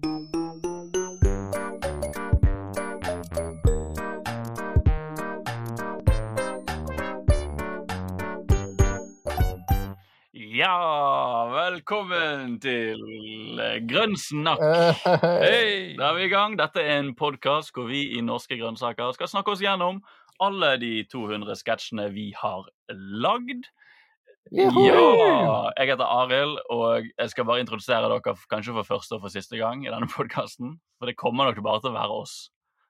Ja, velkommen til eh, Grønn snakk. Hey, Da er vi i gang. Dette er en podkast hvor vi i Norske grønnsaker skal snakke oss gjennom alle de 200 sketsjene vi har lagd. Ja! Jeg heter Arild, og jeg skal bare introdusere dere kanskje for første og for siste gang i denne podkasten. For det kommer nok bare til å være oss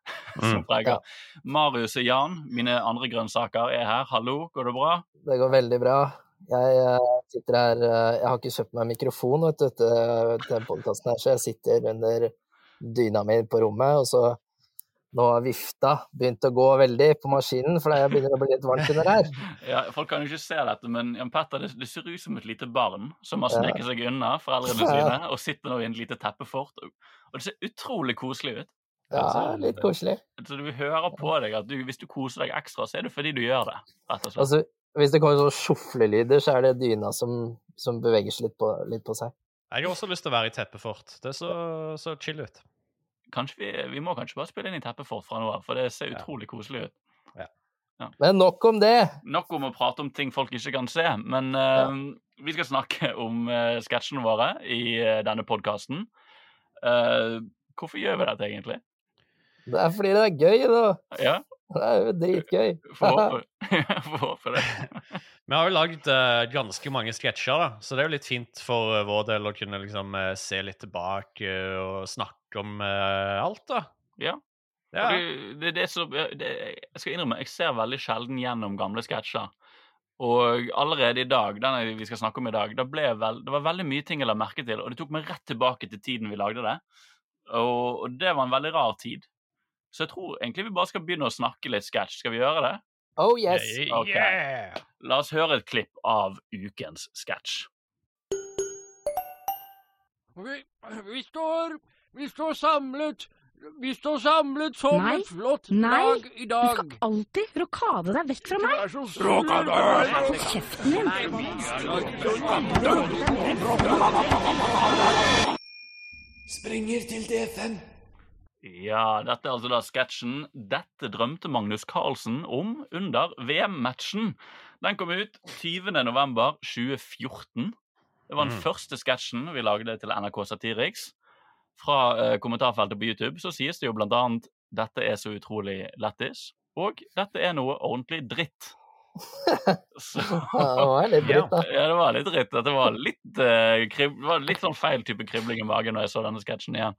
som Mm, preger. Marius og Jan, mine andre grønnsaker, er her. Hallo, går det bra? Det går veldig bra. Jeg eh, sitter her eh, Jeg har ikke kjøpt meg mikrofon vet du, til, denne podkasten her, så jeg sitter under dyna mi på rommet, og så nå har vifta begynt å gå veldig på maskinen, for det begynner å bli litt varmt under her. Ja, Folk kan jo ikke se dette, men Jan Petter, det, det ser ut som et lite barn som har sneket seg unna foreldrene sine og sitter nå i en lite teppefort. Og, det ser utrolig koselig ut. Ja, litt koselig. Så du hører på deg at du, hvis du koser deg ekstra, så er det fordi du gjør det. rett og slett. Altså, hvis det kommer sånne sjoflelyder, så er det dyna som, som beveger seg litt på, litt på seg. Jeg har også lyst til å være i teppefort. Det så, så chill ut. Kanskje vi, vi må kanskje bare spille inn i teppefort fra nå av, for det ser Ja. utrolig koselig ut. Men nok om det! Nok om å prate om ting folk ikke kan se, men eh, vi skal snakke om uh, sketsjene våre i uh, denne podkasten. hvorfor gjør vi dette egentlig? Det er fordi det er gøy, da. Ja, Det er jo dritgøy. Forhåper. får håpe det. Vi har jo lagd uh, ganske mange sketsjer, da, så det er jo litt fint for uh, vår del å kunne liksom uh, se litt tilbake og snakke om eh, alt, da. Ja. Ja. Og Det, det, er det jeg skal innrømme, jeg ser veldig sjelden gjennom gamle sketsjer. Og allerede i dag, den vi skal snakke om i dag, da vel, det var veldig mye ting jeg la merke til, og det tok meg rett tilbake til tiden vi lagde det. Og, og det var en veldig rar tid. Så jeg tror egentlig vi bare skal begynne å snakke litt sketsj. Skal vi gjøre det? Oh yes! Yeah. La oss høre et klipp av ukens sketsj. Vi, vi står Vi står samlet Vi står samlet som Nei, et flott nei, lag i Du dag. skal alltid rokade deg vekk fra meg. Rokade! Hold kjeften din. Springer til D5. Ja, dette er altså da sketsjen 'Dette drømte Magnus Carlsen om under VM-matchen'. Den kom ut 20.11.2014. Det var den Mm. første sketsjen vi lagde til NRK Satiriks. Fra eh, kommentarfeltet på YouTube så sies det jo blant annet 'Dette er så utrolig lættis', og 'Dette er noe ordentlig dritt'. Så Ja, det var litt dritt, da. ja, det var litt dritt. Dette var litt, uh, krib det var litt sånn feil type kribling i magen når jeg så denne sketsjen igjen.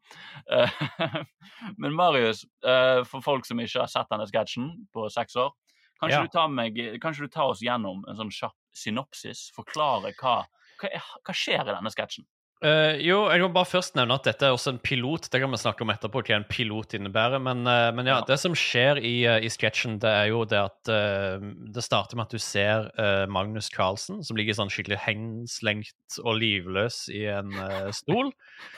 Uh, men Marius, uh, for folk som ikke har sett denne sketsjen på seks år, kan ikke, Ja. du tar meg, kan ikke du ta oss gjennom en sånn kjapp synopsis? Forklare hva, hva, hva skjer i denne sketsjen? Eh, jo, jeg må bare først nevne at dette er også en pilot. Det kan vi snakke om etterpå, hva en pilot innebærer. Men, uh, men ja, Ja. det som skjer i, uh, i sketsjen, det er jo det at Det starter med at du ser Magnus Carlsen, som ligger sånn skikkelig hengslengt og livløs i en stol.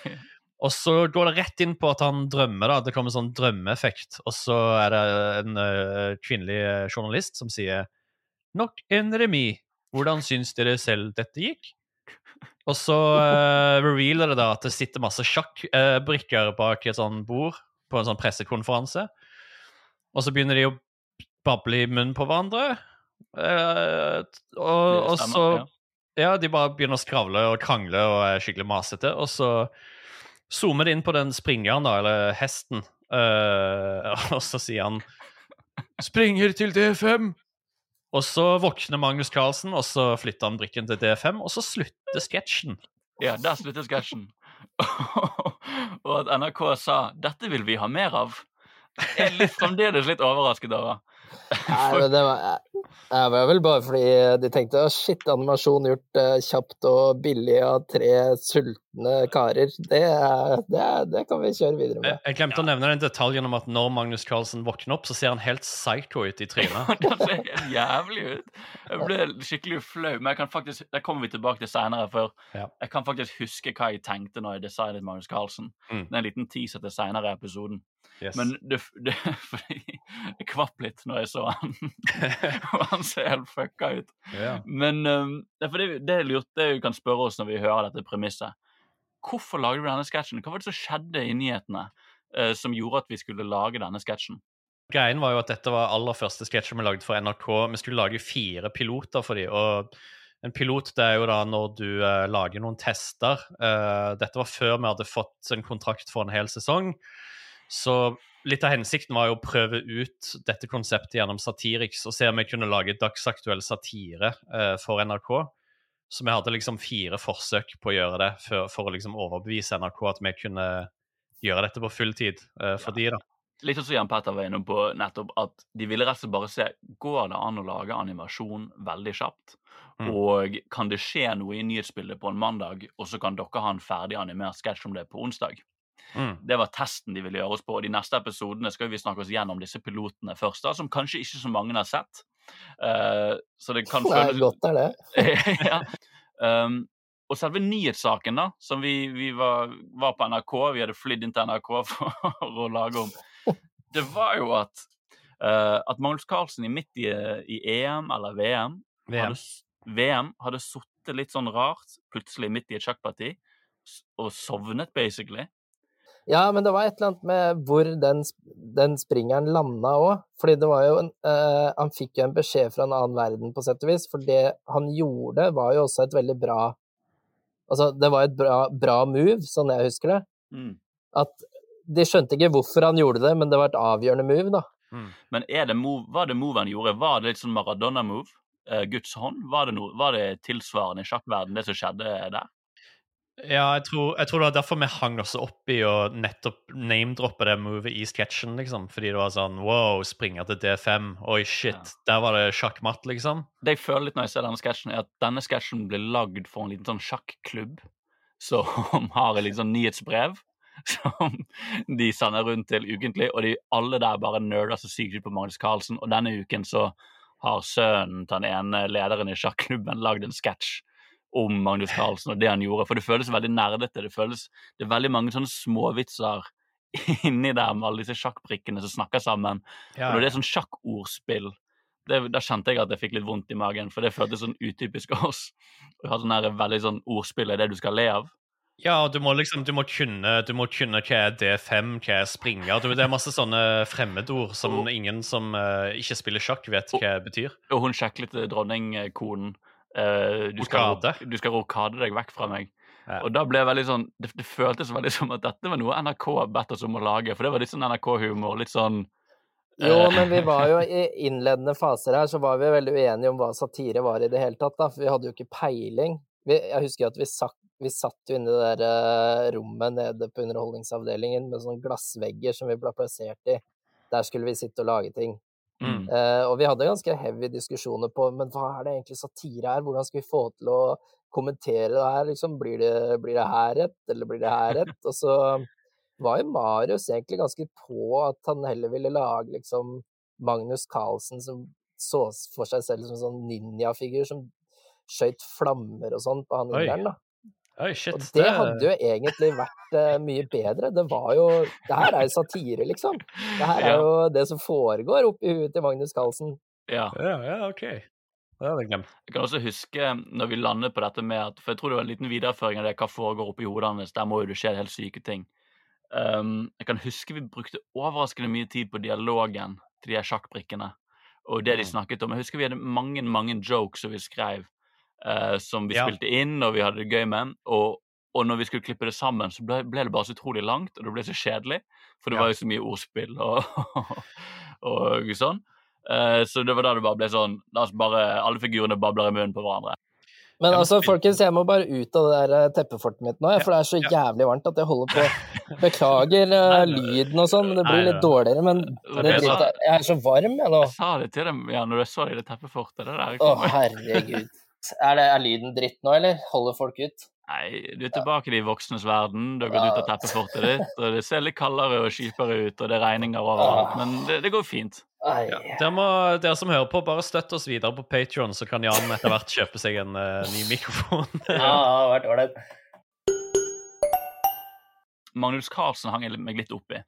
Og så går det rett inn på at han drømmer. da, Det kommer sånn drømmeeffekt. Og så er det en kvinnelig journalist som sier Nok en remis. Hvordan syns dere selv dette gikk? Og så uh, revealer det da at det sitter masse sjakkbrikker bak et sånt bord på en sånn pressekonferanse. Og så begynner de å bable i munnen på hverandre. Uh, og, og så ja. Ja, de bare begynner å skravle og krangle og er skikkelig masete. Og så zoomer de inn på den springeren, da, eller hesten, eh, og så sier han 'Springer til D5'. Og så våkner Magnus Carlsen, og så flytter han brikken til D5, og så slutter sketsjen. Ja, der slutter sketsjen. og at NRK sa 'dette vil vi ha mer av'. Er litt, fremdeles litt overrasket over. Nei, men det var, det var vel bare fordi de tenkte å shit, animasjon gjort eh, kjapt og billig av tre sultne karer. Det, er- det, det kan vi kjøre videre med. jeg glemte å nevne den detaljen om at når Magnus Carlsen våkner opp, så ser han helt psycho ut i trynet. Det ser helt jævlig ut. Jeg ble skikkelig flau. Men jeg kan faktisk, det kommer vi tilbake til seinere. For Ja. jeg kan faktisk huske hva jeg tenkte når jeg designet Magnus Carlsen. Mm. Det er en liten teaser til seinere i episoden. Yes. Men det, det, fordi jeg kvapp litt når jeg så han. Og han ser helt fucka ut. ja. Men um, det, det, lurt, det vi kan spørre oss når vi hører dette premisset. hvorfor lagde vi denne sketsjen? Hva var det som skjedde i nyhetene uh, som gjorde at vi skulle lage denne sketsjen? Greien var jo at dette var aller første sketsjen vi lagde for NRK. Vi skulle lage fire piloter for dem. Og en pilot det er jo da når du uh, lager noen tester. Uh, dette var før vi hadde fått en kontrakt for en hel sesong. Så litt av hensikten var jo å prøve ut dette konseptet gjennom Satiriks og se om vi kunne lage dagsaktuell satire eh, for NRK. Så vi hadde liksom fire forsøk på å gjøre det for, for å liksom overbevise NRK at vi kunne gjøre dette på fulltid eh, for de da. Litt som Jan Petter var inne på nettopp, at de ville rett og slett bare se går det an å lage animasjon veldig kjapt. Mm. Og kan det skje noe i nyhetsbildet på en mandag, og så kan dere ha en ferdig animert sketsj om det på onsdag? Mm. Det var testen de ville gjøre oss på. og De neste episodene skal vi snakke oss gjennom disse pilotene først, da, som kanskje ikke så mange har sett. Uh, så det kan føles godt er det. ja. um, og selve nyhetssaken, da, som vi, vi var, var på NRK, vi hadde flydd inn til NRK for å lage om, det var jo at, uh, at Magnus Carlsen i midt i, i EM eller VM VM. hadde, VM hadde sittet litt sånn rart, plutselig midt i et sjakkparti, og sovnet, basically. Ja, men det var et eller annet med hvor den, den springeren landa òg. Fordi det var jo en uh, Han fikk jo en beskjed fra en annen verden, på sett og vis. For det han gjorde, var jo også et veldig bra Altså, det var et bra, bra move, sånn jeg husker det. Mm. At de skjønte ikke hvorfor han gjorde det, men det var et avgjørende move, da. Men er det move, var det move han gjorde? Var det litt sånn Maradona-move? Uh, Guds hånd? Var det, no, var det tilsvarende i sjakkverden, det som skjedde der? Ja, jeg tror, jeg tror det var derfor vi hang oss opp i å nettopp name-droppe det movet i sketsjen, liksom. Fordi det var sånn wow, springer til D5. Oi, shit, der var det sjakkmatt, liksom. Det jeg føler litt når jeg ser denne sketsjen, er at denne sketsjen ble lagd for en liten sånn sjakklubb som har et litt sånn nyhetsbrev som de sender rundt til ukentlig, og de alle der bare nerder så sykt ut på Magnus Carlsen. Og denne uken så har sønnen til den ene lederen i sjakklubben lagd en sketsj om Magnus Carlsen og det han gjorde. For det føles veldig nerdete. Det føles Det er veldig mange sånne småvitser inni der med alle disse sjakkbrikkene som snakker sammen. Ja, Og når det er sånn sjakkordspill, det, da kjente jeg at jeg fikk litt vondt i magen, for det føltes sånn utypisk av oss. Å ha sånn veldig sånn ordspill er det du skal le av. Ja, og du må liksom du må kunne, du må kunne hva er D5, hva er springer. Du, det er masse sånne fremmedord som ingen som uh, ikke spiller sjakk, vet hva betyr. Og hun litt dronningkonen eh, du, skal, du skal rokade deg vekk fra meg. Ja. Og da ble jeg veldig sånn det, det føltes veldig som at dette var noe NRK bedt oss om å lage. For det var litt sånn NRK-humor. Litt sånn Jo, eh, men vi var jo i innledende faser her, så var vi veldig uenige om hva satire var i det hele tatt, da. For vi hadde jo ikke peiling. Vi, jeg husker at vi satt, vi satt jo inne i det der uh, rommet nede på Underholdningsavdelingen med sånne glassvegger som vi ble plassert i. Der skulle vi sitte og lage ting. Mm. Eh, og vi hadde ganske heavy diskusjoner på men hva er det egentlig satire er, hvordan skal vi få til å kommentere det her, liksom, blir det, blir det her rett, eller blir det her rett? Og så var jo Marius egentlig ganske på at han heller ville lage liksom Magnus Carlsen som så for seg selv som en sånn ninjafigur som skjøt flammer og sånn på han inderen, da. Oi, shit. Og det hadde jo egentlig vært uh, mye bedre. Det var jo Det her er jo satire, liksom. Det her er Ja. jo det som foregår oppi huet til Magnus Carlsen. ja. Ja, ja, OK. Det hadde jeg glemt. Jeg kan også huske når vi landet på dette med at For jeg tror det var en liten videreføring av det hva foregår oppi hodet hans. Der må jo det skje helt syke ting. Um, jeg kan huske vi brukte overraskende mye tid på dialogen til de her sjakkbrikkene. Og det de Mm. snakket om. Jeg husker vi hadde mange mange jokes som vi skrev, eh, som vi Ja. spilte inn og vi hadde det gøy med. Og, og når vi skulle klippe det sammen, så ble, ble det bare så utrolig langt, og det ble så kjedelig. For det Ja. var jo så mye ordspill og, og sånn. Eh, så det var da det bare ble sånn La oss bare Alle figurene babler i munnen på hverandre. Men altså, folkens, jeg må bare ut av det der eh, teppefortet mitt nå, for det er så jævlig varmt at jeg holder på. Beklager Nei, nei. lyden og sånn, det blir Nei, litt dårligere. Men Det det jeg er så varm, jeg nå. Jeg sa det til dem ja, når jeg så det i det teppefortet. Det der. Å, herregud. Er, det, er lyden dritt nå, eller? Holder folk ut? Nei, du er tilbake i de voksnes verden. Du har gått ut av teppefortet ditt, og det ser litt kaldere og kjipere ut, og det er regninger overalt. Men det, det går fint. Ja. Dere, må, dere som hører på, bare støtt oss videre på Patreon, så kan Jan etter hvert kjøpe seg en uh, ny mikrofon. Ja, det har vært ålreit. Magnus Carlsen hang jeg meg litt opp i.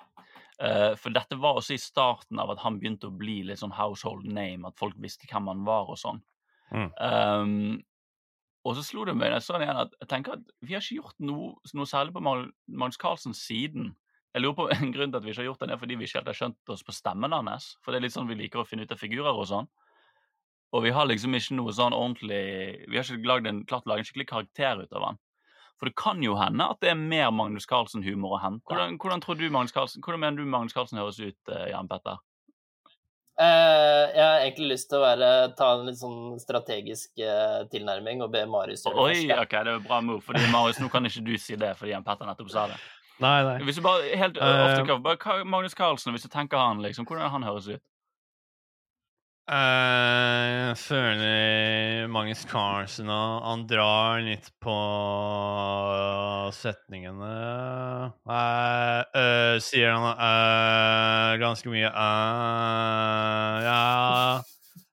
Eh, for dette var også i starten av at han begynte å bli litt sånn household name, at folk visste hvem han var og sånn. Mm. Um, Og så slo det meg når jeg så det igjen, at jeg tenker at vi har ikke gjort noe, noe særlig på Magnus Carlsen siden. Jeg lurer på En grunn til at vi ikke har gjort det, er fordi vi ikke helt har skjønt oss på stemmen hans. For det er litt sånn vi liker å finne ut av figurer og sånn. Og vi har liksom ikke noe sånn ordentlig Vi har ikke en, klart å lage en skikkelig karakter ut av han. For det kan jo hende at det er mer Magnus Carlsen-humor å hente. Hvordan, hvordan, tror du Magnus Carlsen, hvordan mener du Magnus Carlsen høres ut, eh, Jan Petter? Eh, jeg har egentlig lyst til å være, ta en litt sånn strategisk eh, tilnærming og be Marius gjøre det Oi, ok, det er bra move. Fordi Marius, nå kan ikke du si det fordi Jan Petter nettopp sa det. Nei, nei. Hvis du bare helt uh, bare Magnus Carlsen, hvis du tenker han, liksom, hvordan han høres ut? Eh, jeg føler Magnus Carlsen han drar litt på setningene. Uh, uh, sier han uh, ganske mye Ja,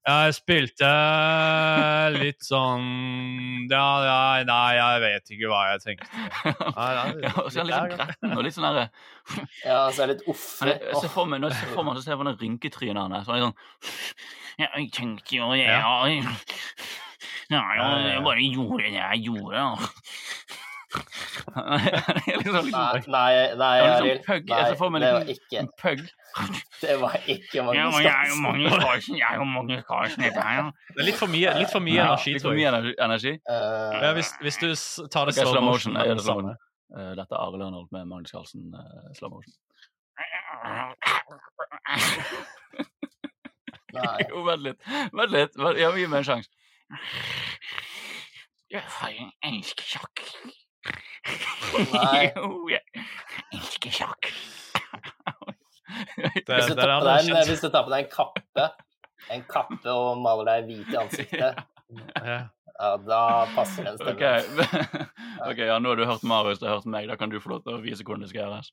jeg spilte litt sånn Ja, nei, nei, jeg vet ikke hva jeg tenkte. Nei, nei, Ja, og så er han litt sånn gretten og litt sånn derre Ja, så er det litt uff. er- ser for meg, når jeg ser for meg, så ser jeg den rynketrynet hans. Så er det sånn Ja, jeg tenkte jo det, ja. Ja, jeg bare gjorde det jeg gjorde. Han er liksom Nei, sånn nei, nei sånn Arild. pug. Jeg Nei, ser for meg det var ikke, en pug. det var ikke Magnus men jeg er jo Carlsen. Magnus Carlsen, jeg er jo Magnus Carlsen, dette her. ja. Det er litt for mye, litt for mye Ja, energi, litt for tror mye energi- energi. Eh, Ja, hvis, hvis du tar det slow, motion, er det slow. Eh, Dette er Arild Arnold med Magnus Carlsen, uh, slow motion. nei. Jo, vent litt. Vent litt. Jeg må gi meg en sjanse. Jeg elsker sjakk. Nei. Jo, jeg elsker sjakk. Det, Hvis du tar på deg en, hvis du tar på deg en kappe, en kappe og maler deg hvit i ansiktet, Ja. ja, da passer den stemmen. Okay. ok, ja, nå har du hørt Marius, du har hørt meg. Da kan du få lov til å vise hvordan det skal gjøres.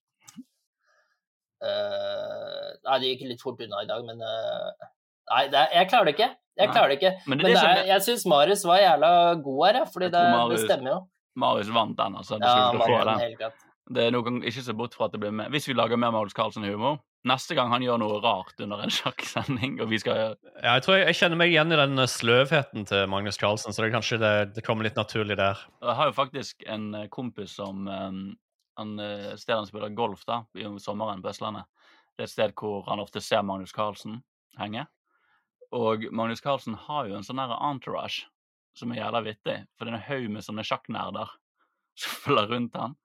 Uh, nei, det gikk litt fort unna i dag, men uh, Nei, det er, jeg klarer det ikke. Jeg Nei. klarer det ikke. Men Men det er det er, jeg syns Marius var jævla god her, ja, fordi det, det stemmer jo. Marius vant den, altså. Du Ja, skulle få den. Det er noen, ikke så bort fra at det blir med. Hvis vi lager mer Magnus Carlsen-humor Neste gang han gjør noe rart under en sjakksending, og vi skal Ja, jeg tror jeg, jeg kjenner meg igjen i den eh, sløvheten til Magnus Carlsen, så det er kanskje det, det kommer litt naturlig der. Jeg har jo faktisk en eh, kompis som um, han, eh, han spiller golf da, i sommeren på Østlandet. Det er et sted hvor han ofte ser Magnus Carlsen henge. Og Magnus Carlsen har jo en sånn entourage som er jævla vittig. For det er en haug med sånne sjakknerder som følger rundt han.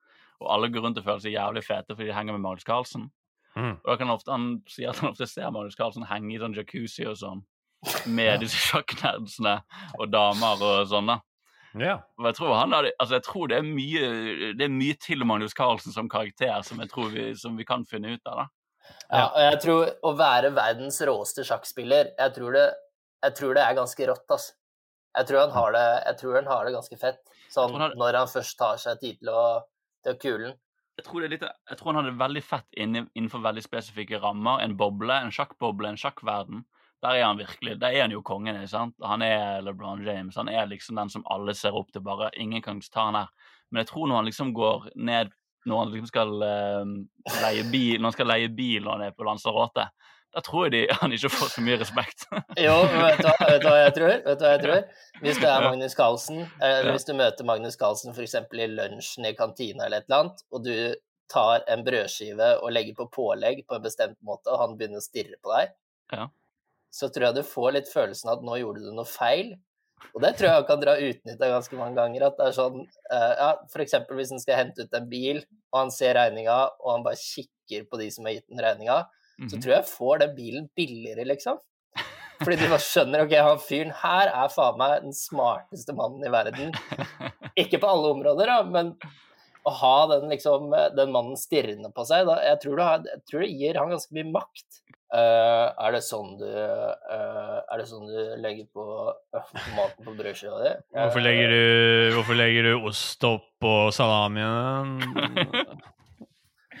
Og alle går rundt og føler seg jævlig fete fordi de henger med Magnus Carlsen. Mm. Og da kan han ofte, han sier at han ofte ser Magnus Carlsen henge i sånn jacuzzi og sånn. Med disse sjakknerdsene og damer og sånn, da. Ja. Og jeg tror, han hadde, altså jeg tror det, er mye, det er mye til Magnus Carlsen som karakter som jeg tror vi, som vi kan finne ut av. da. Ja, og jeg tror å være verdens råeste sjakkspiller, jeg tror det, jeg tror det er ganske rått, altså. Jeg tror han har det, jeg tror han har det ganske fett, sånn han hadde... når han først tar seg tid til å, til å kule. Jeg tror, det litt, jeg tror han hadde det veldig fett innenfor veldig spesifikke rammer. En boble, en sjakkboble, en sjakkverden. Der er han virkelig. Der er han jo kongen. ikke sant? Han er LeBron James. Han er liksom den som alle ser opp til. Bare ingen kan ta han her. Men jeg tror når han liksom går ned Når han liksom skal uh, leie bil når han skal leie bil når han er på Lanzarote, da tror jeg de, han ikke får så mye respekt. Jo, vet du, vet du hva jeg tror? Vet du hva jeg tror? Hvis du er Magnus Carlsen, eller Ja. hvis du møter Magnus Carlsen f.eks. i lunsjen i kantina eller et eller annet, og du tar en brødskive og legger på pålegg på en bestemt måte, og han begynner å stirre på deg, Ja. så tror jeg du får litt følelsen av at nå gjorde du noe feil. Og det tror jeg han kan dra utnytta ganske mange ganger. At det er sånn eh, Ja, f.eks. hvis han skal hente ut en bil, og han ser regninga, og han bare kikker på de som har gitt den regninga, så Mhm. tror jeg får den bilen billigere, liksom. Fordi de bare skjønner ok, han fyren her er faen meg den smarteste mannen i verden. Ikke på alle områder, da, men å ha den, liksom, den mannen stirrende på seg, da, jeg, tror det har, jeg tror det gir han ganske mye makt. Uh, er, det sånn du, uh, er det sånn du legger på uh, maten på brødskiva di? Hvorfor legger du, hvorfor legger du ost oppå salamien?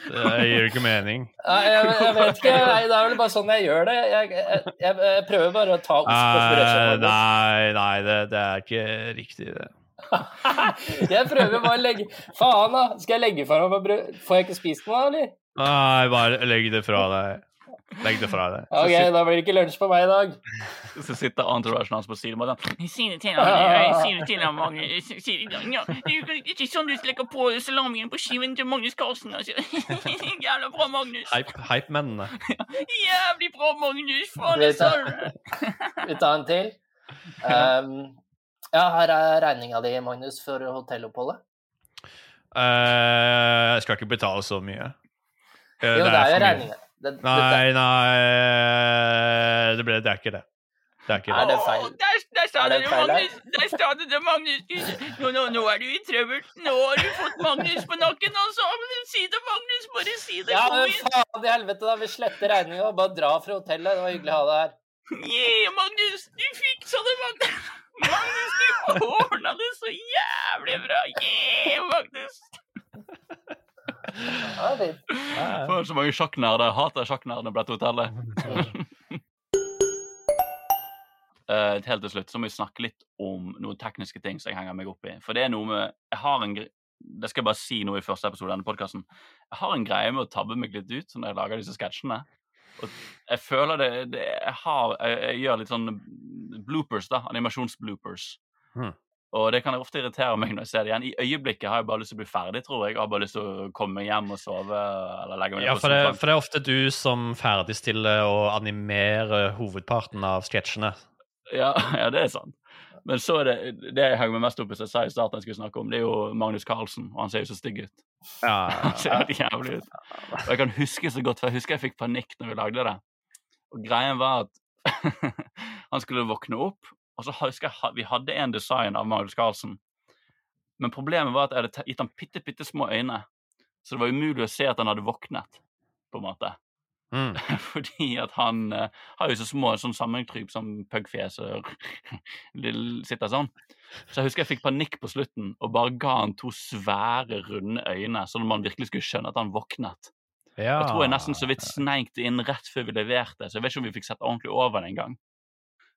Det gir ikke mening. Nei, jeg, jeg vet ikke. Nei, det er vel bare sånn jeg gjør det. Jeg, jeg, jeg, jeg prøver bare å ta ost på nei, nei, det, det er ikke riktig, det. Jeg prøver bare å legge Faen, da! Skal jeg legge fra meg brød? Får jeg ikke spist noe, eller? Nei, bare legg det fra deg. Legg det fra deg. Ok, da blir det ikke lunsj på meg i dag. Så sitter entouragen hans på siden og bare Jeg sier det til ham, jeg sier det til ham, Magnus. Jeg sier det, ja, det er jo ikke sånn du slekker på salamien på skiven til Magnus Carlsen. Altså. Jævla bra, Magnus. Hype- Hype-mennene. Jævlig bra, Magnus. Faen, det. vi tar en til. Um, ja, her er regninga di, Magnus, for hotelloppholdet. Uh, jeg skal ikke betale så mye. Uh, Jo, det er jo for mye. regninga. Det, det, Nei, nei det, ble, det er ikke det. Det er ikke Er det. det feil? Der, der sa det det. Magnus. Der sa du det, Magnus. Nå, nå, nå er du i trøbbel. Nå har du fått Magnus på nakken, altså. Si det, Magnus. Bare si det. ja, men faen i helvete, da. Vi sletter regninga og bare drar fra hotellet. Det var hyggelig å ha deg her. Yeah, Magnus, du fiksa det, Magnus. Magnus, du ordna det så jævlig bra. Yeah, Magnus. Ja, det er fint. For så mange sjakknerder. Hater sjakknerdene på dette hotellet. Uh, helt til slutt så må vi snakke litt om noen tekniske ting som jeg henger meg opp i. For det er noe med Jeg har en Det skal jeg bare si nå i første episode av denne podkasten. Jeg har en greie med å tabbe meg litt ut når jeg lager disse sketsjene. Og jeg føler det, det jeg, har, jeg, jeg gjør litt sånn bloopers, da. Animasjonsbloopers. Hmm. Og det kan ofte irritere meg når jeg ser det igjen. I øyeblikket har jeg bare lyst til å bli ferdig, tror jeg. Jeg har bare lyst til å komme hjem og sove eller legge meg ned Ja, for det, for det er ofte du som ferdigstiller og animerer hovedparten av sketsjene. Ja, ja, det er sant. Men så er det det jeg henger meg mest opp i, som jeg sa i starten jeg skulle snakke om, det er jo Magnus Carlsen. Og han ser jo så stygg ut. Ja, Han ser helt jævlig ut. Og jeg kan huske så godt, for jeg husker jeg fikk panikk når vi lagde det. Og greien var at han skulle våkne opp, og så husker jeg vi hadde en design av Magnus Carlsen. Men problemet var at jeg hadde gitt han bitte, bitte små øyne. Så det var umulig å se at han hadde våknet, på en måte. mm. Fordi at han uh, har jo så små sånn sammentryp som pugfjes og sitter sånn. Så jeg husker jeg fikk panikk på slutten og bare ga han to svære, runde øyne, sånn at man virkelig skulle skjønne at han våknet. ja. Jeg tror jeg nesten så vidt sneik det inn rett før vi leverte, så jeg vet ikke om vi fikk sett ordentlig over det engang.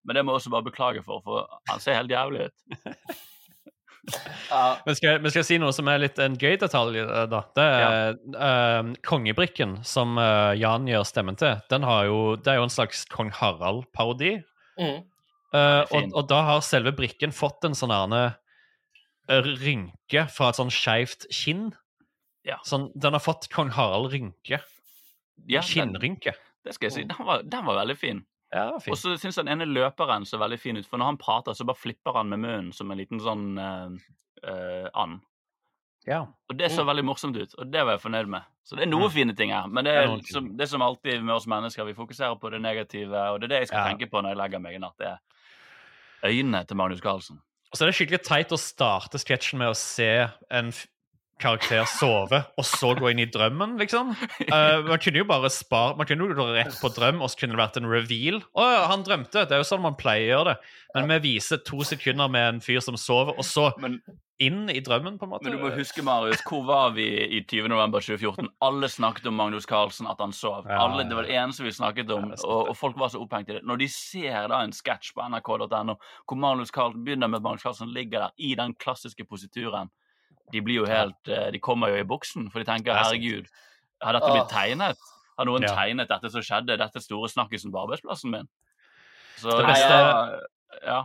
Men det må jeg også bare beklage for, for han ser helt jævlig ut. Ja, Men skal, men skal jeg si noe som er litt en gøy detalj, eh, da? Det er eh, kongebrikken som uh, Jan gjør stemmen til. Den har jo, det er jo en slags kong Harald-parodi. mm. Uh, og, og da har selve brikken fått en sånn erne rynke fra et sånn skeivt kinn. Ja. Sånn, den har fått kong Harald-rynke. Ja, Kinnrynke. det skal jeg si. Den var, den var veldig fin. Ja, Og så syns jeg den ene løperen ser veldig fin ut, for når han prater, så bare flipper han med munnen som en liten sånn uh, uh, and. Ja. Og det så veldig morsomt ut, og det var jeg fornøyd med. Så det er noen Mm. fine ting her, men det er noen som, det er som alltid med oss mennesker, vi fokuserer på det negative, og det er det jeg skal tenke på når jeg legger meg i natt. Det er øynene til Magnus Carlsen. Og så er det skikkelig teit å starte sketsjen med å se en karakter sove, og så gå inn i drømmen, liksom. Uh, man kunne jo bare spare Man kunne jo gå rett på drøm, og så kunne det vært en reveal. Å ja, han drømte! Det er jo sånn man pleier å gjøre det. Men vi viser to sekunder med en fyr som sover, og så Men, inn i drømmen, på en måte. men du må huske, Marius, hvor var vi i 20. november 2014? Alle snakket om Magnus Carlsen, at han sov. Alle, det var det eneste vi snakket om, og, og folk var så opphengt i det. Når de ser da en sketsj på nrk.no hvor Magnus Carlsen begynner med at Magnus Carlsen ligger der i den klassiske posituren, de blir jo helt eh, De kommer jo i buksen, for de tenker er herregud, har dette blitt tegnet? Har noen Ja. tegnet dette som skjedde, dette store snakkisen på arbeidsplassen min? Så Det beste- Ja.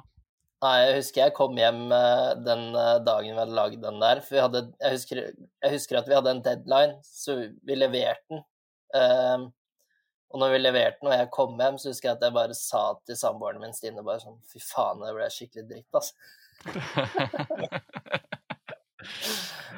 Nei, jeg husker jeg kom hjem eh, den eh, dagen vi hadde lagd den der. For vi hadde, jeg, husker, jeg husker at vi hadde en deadline, så vi leverte den. Um, og når vi leverte den, og jeg kom hjem, så husker jeg at jeg bare sa til samboeren min Stine bare sånn Fy faen, det ble skikkelig dritt, altså.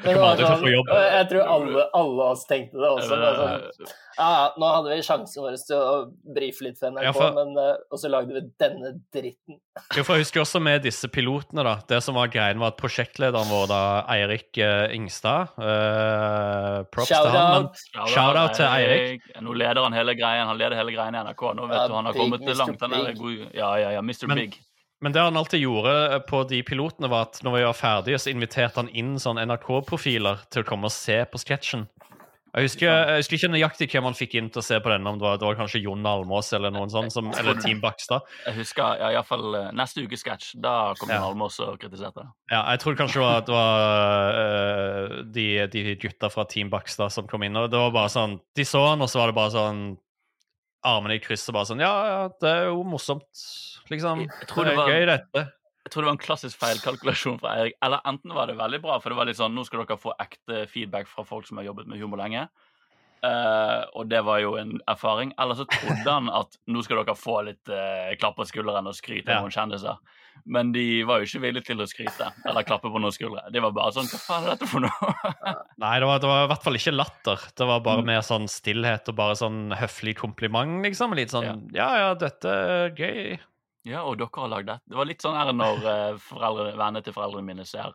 Og jeg tror alle, alle oss tenkte det også. Sånn, ja, ja, nå hadde vi sjansen vår til å brife litt for NRK, Ja, for- men, eh, og så lagde vi denne dritten. Ja, for Jeg husker også med disse pilotene, da. Det som var greien, var at prosjektlederen vår, da, Eirik eh, Ingstad uh, Props til han. Men, Shout-out! Shout-out til Eirik. Nå leder han hele greien. Han leder hele greien i NRK. Nå vet Ja, du han har Big kommet Mr. langt. Han er god. Ja, ja, ja. Mr. Men- Big. Men det han alltid gjorde på de pilotene, var at når vi var ferdige, så inviterte han inn sånn NRK-profiler til å komme og se på sketsjen. Jeg husker, jeg husker ikke nøyaktig hvem han fikk inn til å se på denne, om det var, det var kanskje Jon Almås eller noen sånn, som, eller Team Bakstad. Jeg husker ja, iallfall uh, neste ukes sketsj. Da kom Ja. Almås og kritiserte. Ja, jeg tror kanskje det var, det var uh, de, de gutta fra Team Bakstad som kom inn. Og det var bare sånn De så han, og så var det bare sånn armene i kryss og bare sånn Ja, ja, det er jo morsomt, liksom. Jeg tror det det er gøy, dette. Jeg tror det var en klassisk feilkalkulasjon fra Eirik. Eller enten var det veldig bra, for det var litt sånn Nå skal dere få ekte feedback fra folk som har jobbet med humor lenge. Uh, og det var jo en erfaring. Eller så trodde han at nå skal dere få litt uh, klapp på skulderen og skryte Ja. noen kjendiser. Men de var jo ikke villige til å skryte eller klappe på noen skuldre. Det var bare sånn Hva faen er dette for noe? Nei, det var, det var i hvert fall ikke latter. Det var bare Mm. mer sånn stillhet og bare sånn høflig kompliment, liksom. Litt sånn Ja, ja, dette er gøy. ja, og dere har lagd dette. Det var litt sånn her når uh, foreldre, vennene til foreldrene mine ser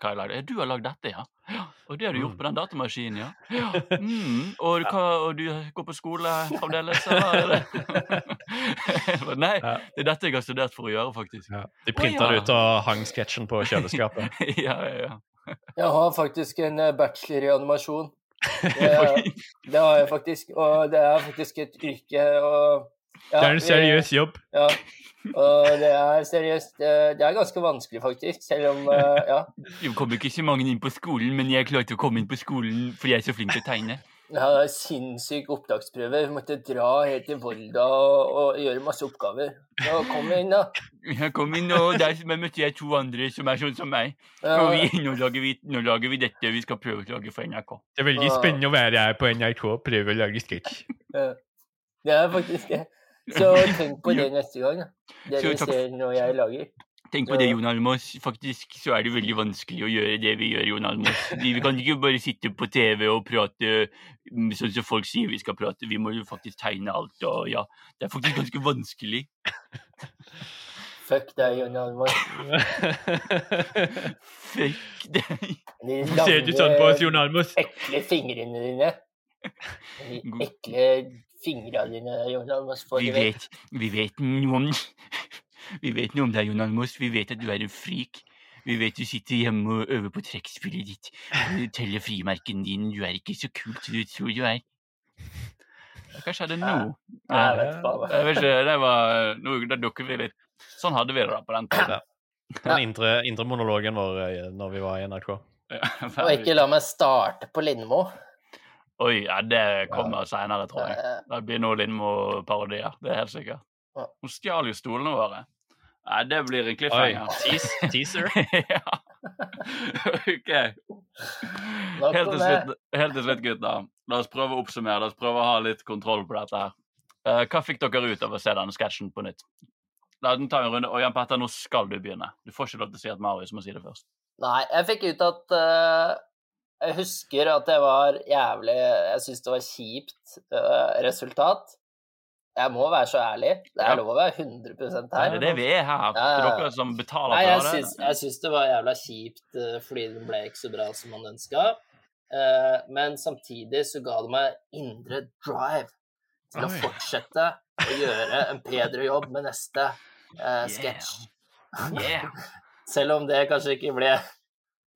hva jeg lagde. Du har lagd dette, ja. ja. Og det har du gjort Mm. på den datamaskinen, ja. ja. Mm. Og, hva, og du går på skole fremdeles, eller? Nei, det er dette jeg har studert for å gjøre, faktisk. Ja. De printa ja. det ut og hang sketsjen på kjøleskapet. ja, ja, ja. Jeg har faktisk en eh, bachelor i animasjon. Det, det har jeg faktisk, og det er faktisk et yrke. Og, ja, Det er en seriøs jobb. Ja, og det er seriøst Det det er ganske vanskelig, faktisk, selv om eh, Ja. Det kom ikke så mange inn på skolen, men jeg klarte å komme inn på skolen fordi jeg er så flink til å tegne. Ja, det er sinnssyk opptaksprøve. Vi måtte dra helt til Volda og, og gjøre masse oppgaver. Ja, kom inn, da. Ja, kom inn, og der møtte jeg to andre som er sånn som meg. Ja, Og vi, nå, lager vi, nå lager vi dette vi skal prøve å lage for NRK. Det er veldig ja. spennende å være her på NRK og prøve å lage sketsj. ja. det er faktisk det. Så tenk på det neste gang, da. Det du ser når jeg lager. Tenk på det, Jon Almaas. Faktisk så er det veldig vanskelig å gjøre det vi gjør, Jon Almaas. Vi vi kan ikke bare sitte på TV og prate mm, sånn som folk sier vi skal prate. Vi må jo faktisk tegne alt, og ja. Det er faktisk ganske vanskelig. Fuck deg, Jon Almaas. Fuck deg. De Ser du sånn på oss, Jon Almaas? ekle fingrene dine. De ekle fingrene dine, Jonas. Vi vet, vi vet noe om Vi vet noe om deg, Jon Almaas. Vi vet at du er en freak. Vi vet du sitter hjemme og øver på trekkspillet ditt. Du teller frimerkene dine. Du er ikke så kul som du tror du er. Hva skjedde nå? Jeg vet. Jeg vet ikke, det var noe da dukker vi litt. Sånn hadde vi det da på den tiden. Den indre, indre monologen vår eh, når vi var i NRK. Og ikke la meg starte på Lindmo. Oi, ja, det kommer seinere, tror jeg. Det blir noe Lindmo-parodier. Det er helt sikkert. Ja. Hun stjal jo stolene våre. Nei, det blir en Oi, cliffhanger. teas, teaser. ja. OK. Helt til, slutt, helt til slutt, gutter. La oss prøve å oppsummere. La oss prøve å ha litt kontroll på dette her. Eh, hva fikk dere ut av å se denne sketsjen på nytt? La oss ta en runde. Og Jan Petter, nå skal du begynne. Du får ikke lov til å si at Marius må si det først. Nei, jeg fikk ut at eh, Jeg husker at det var jævlig Jeg syns det var kjipt uh, resultat. Jeg må være så ærlig. Det er Ja. lov å være 100 Det her. er det vi er her. Ja, ja, dere som betaler Nei, jeg for det. syns, jeg syns det var jævla kjipt uh, fordi den ble ikke så bra som man ønska. Uh, men samtidig så ga det meg indre drive til å fortsette å gjøre en bedre jobb med neste uh, sketsj. Yeah. Selv om det kanskje ikke ble,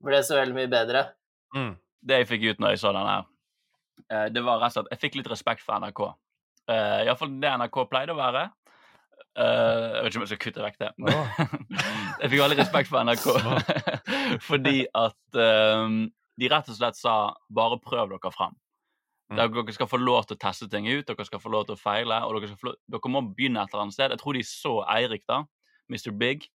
ble så veldig mye bedre. Mm. Det jeg fikk ut når jeg så den her, eh, det var rett og slett Jeg fikk litt respekt for NRK. Uh, Iallfall det NRK pleide å være. Uh, jeg vet ikke om jeg skal kutte vekk det. Oh. jeg fikk veldig respekt for NRK fordi at um, de rett og slett sa 'bare prøv dere fram'. Mm. Dere skal få lov til å teste ting ut, dere skal få lov til å feile. og Dere, få dere må begynne et eller annet sted. Jeg tror de så Eirik, da, Mr. Big.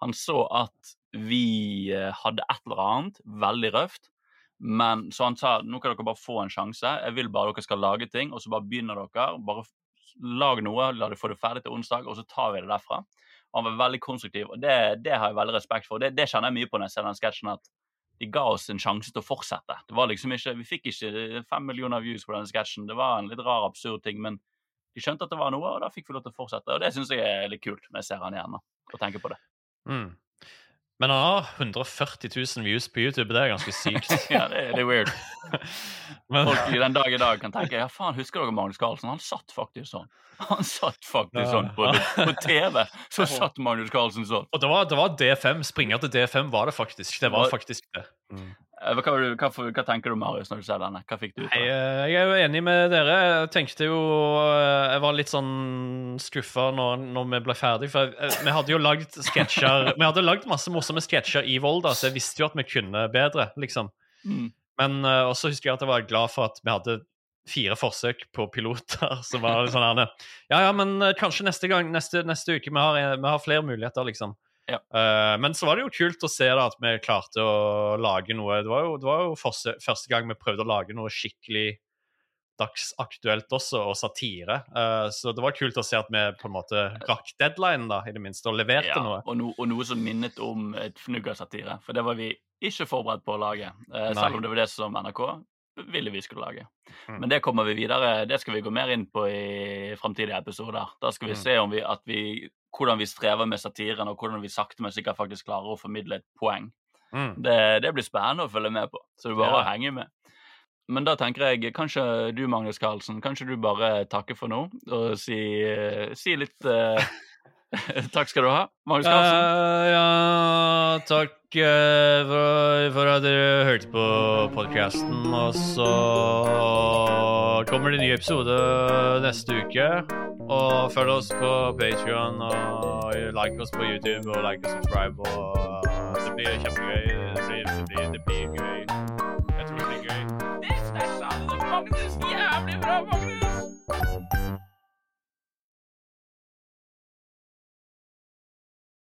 Han så at vi eh, hadde et eller annet veldig røft. Men så han sa nå kan dere bare få en sjanse. Jeg vil bare dere skal lage ting, og så bare begynner dere. Bare lag noe, la dere få det ferdig til onsdag, og så tar vi det derfra. Og han var veldig konstruktiv, og det, det har jeg veldig respekt for. Det, det kjenner jeg mye på når jeg ser den sketsjen, at de ga oss en sjanse til å fortsette. Det var liksom ikke, Vi fikk ikke fem millioner views på den sketsjen. Det var en litt rar, absurd ting, men de skjønte at det var noe, og da fikk vi lov til å fortsette. Og det syns jeg er litt kult når jeg ser han igjen og tenker på det. Mm. Men han har 140 000 views på YouTube. Det er ganske sykt. Ja, det, det er weird. Men, Folk i den dag i dag kan tenke ja faen, husker dere Magnus Carlsen? Han satt faktisk sånn. Han satt faktisk Ja. sånn på, på TV. Så satt Magnus Carlsen sånn. og det var, det var D5. Springer til D5 var det faktisk. Det var Var- faktisk det. Mm. Eh, Hva, hva, hva, tenker du, Marius, når du ser denne? Hva fikk du ut av det? eh, jeg er jo enig med dere. Jeg tenkte jo eh, Jeg var litt sånn skuffa når, når vi ble ferdig, for vi hadde jo lagd sketsjer Vi hadde lagd masse morsomme sketsjer i Volda, så jeg visste jo at vi kunne bedre, liksom. Mm. Men uh, også husker jeg at jeg var glad for at vi hadde fire forsøk på piloter som var det sånn her Ja, ja, men kanskje neste gang, neste, neste uke. Vi har, vi har flere muligheter, liksom. Ja. Uh, men så var det jo kult å se da at vi klarte å lage noe Det var jo, det var jo første, første gang vi prøvde å lage noe skikkelig dagsaktuelt også, og satire. Uh, så det var kult å se at vi på en måte rakk deadline, da, i det minste, og leverte Ja, noe. og, no, og noe som minnet om et fnugg av satire. For det var vi ikke forberedt på å lage. uh, selv om det var det som NRK ville vi skulle lage. Mm. Men det kommer vi videre, det skal vi gå mer inn på i framtidige episoder. Da skal vi Mm. se om vi, at vi, hvordan vi strever med satiren, og hvordan vi sakte, men sikkert faktisk klarer å formidle et poeng. Mm. Det, det blir spennende å følge med på, så det er bare Ja. å henge med. Men da tenker jeg kanskje du, Magnus Carlsen, kanskje du bare takker for nå og si, si litt uh, Takk skal du ha, Magnus Carlsen. Uh, ja, takk uh, for, for at dere hørte på podkasten. Og så kommer det en ny episode neste uke. Og følg oss på Patrion, og like oss på YouTube, og like og subscribe. Og eh, det blir kjempegøy. Det blir, det blir, det blir gøy. Jeg tror det blir gøy. Det er stæsj, altså. Magnus, jævlig bra, Magnus.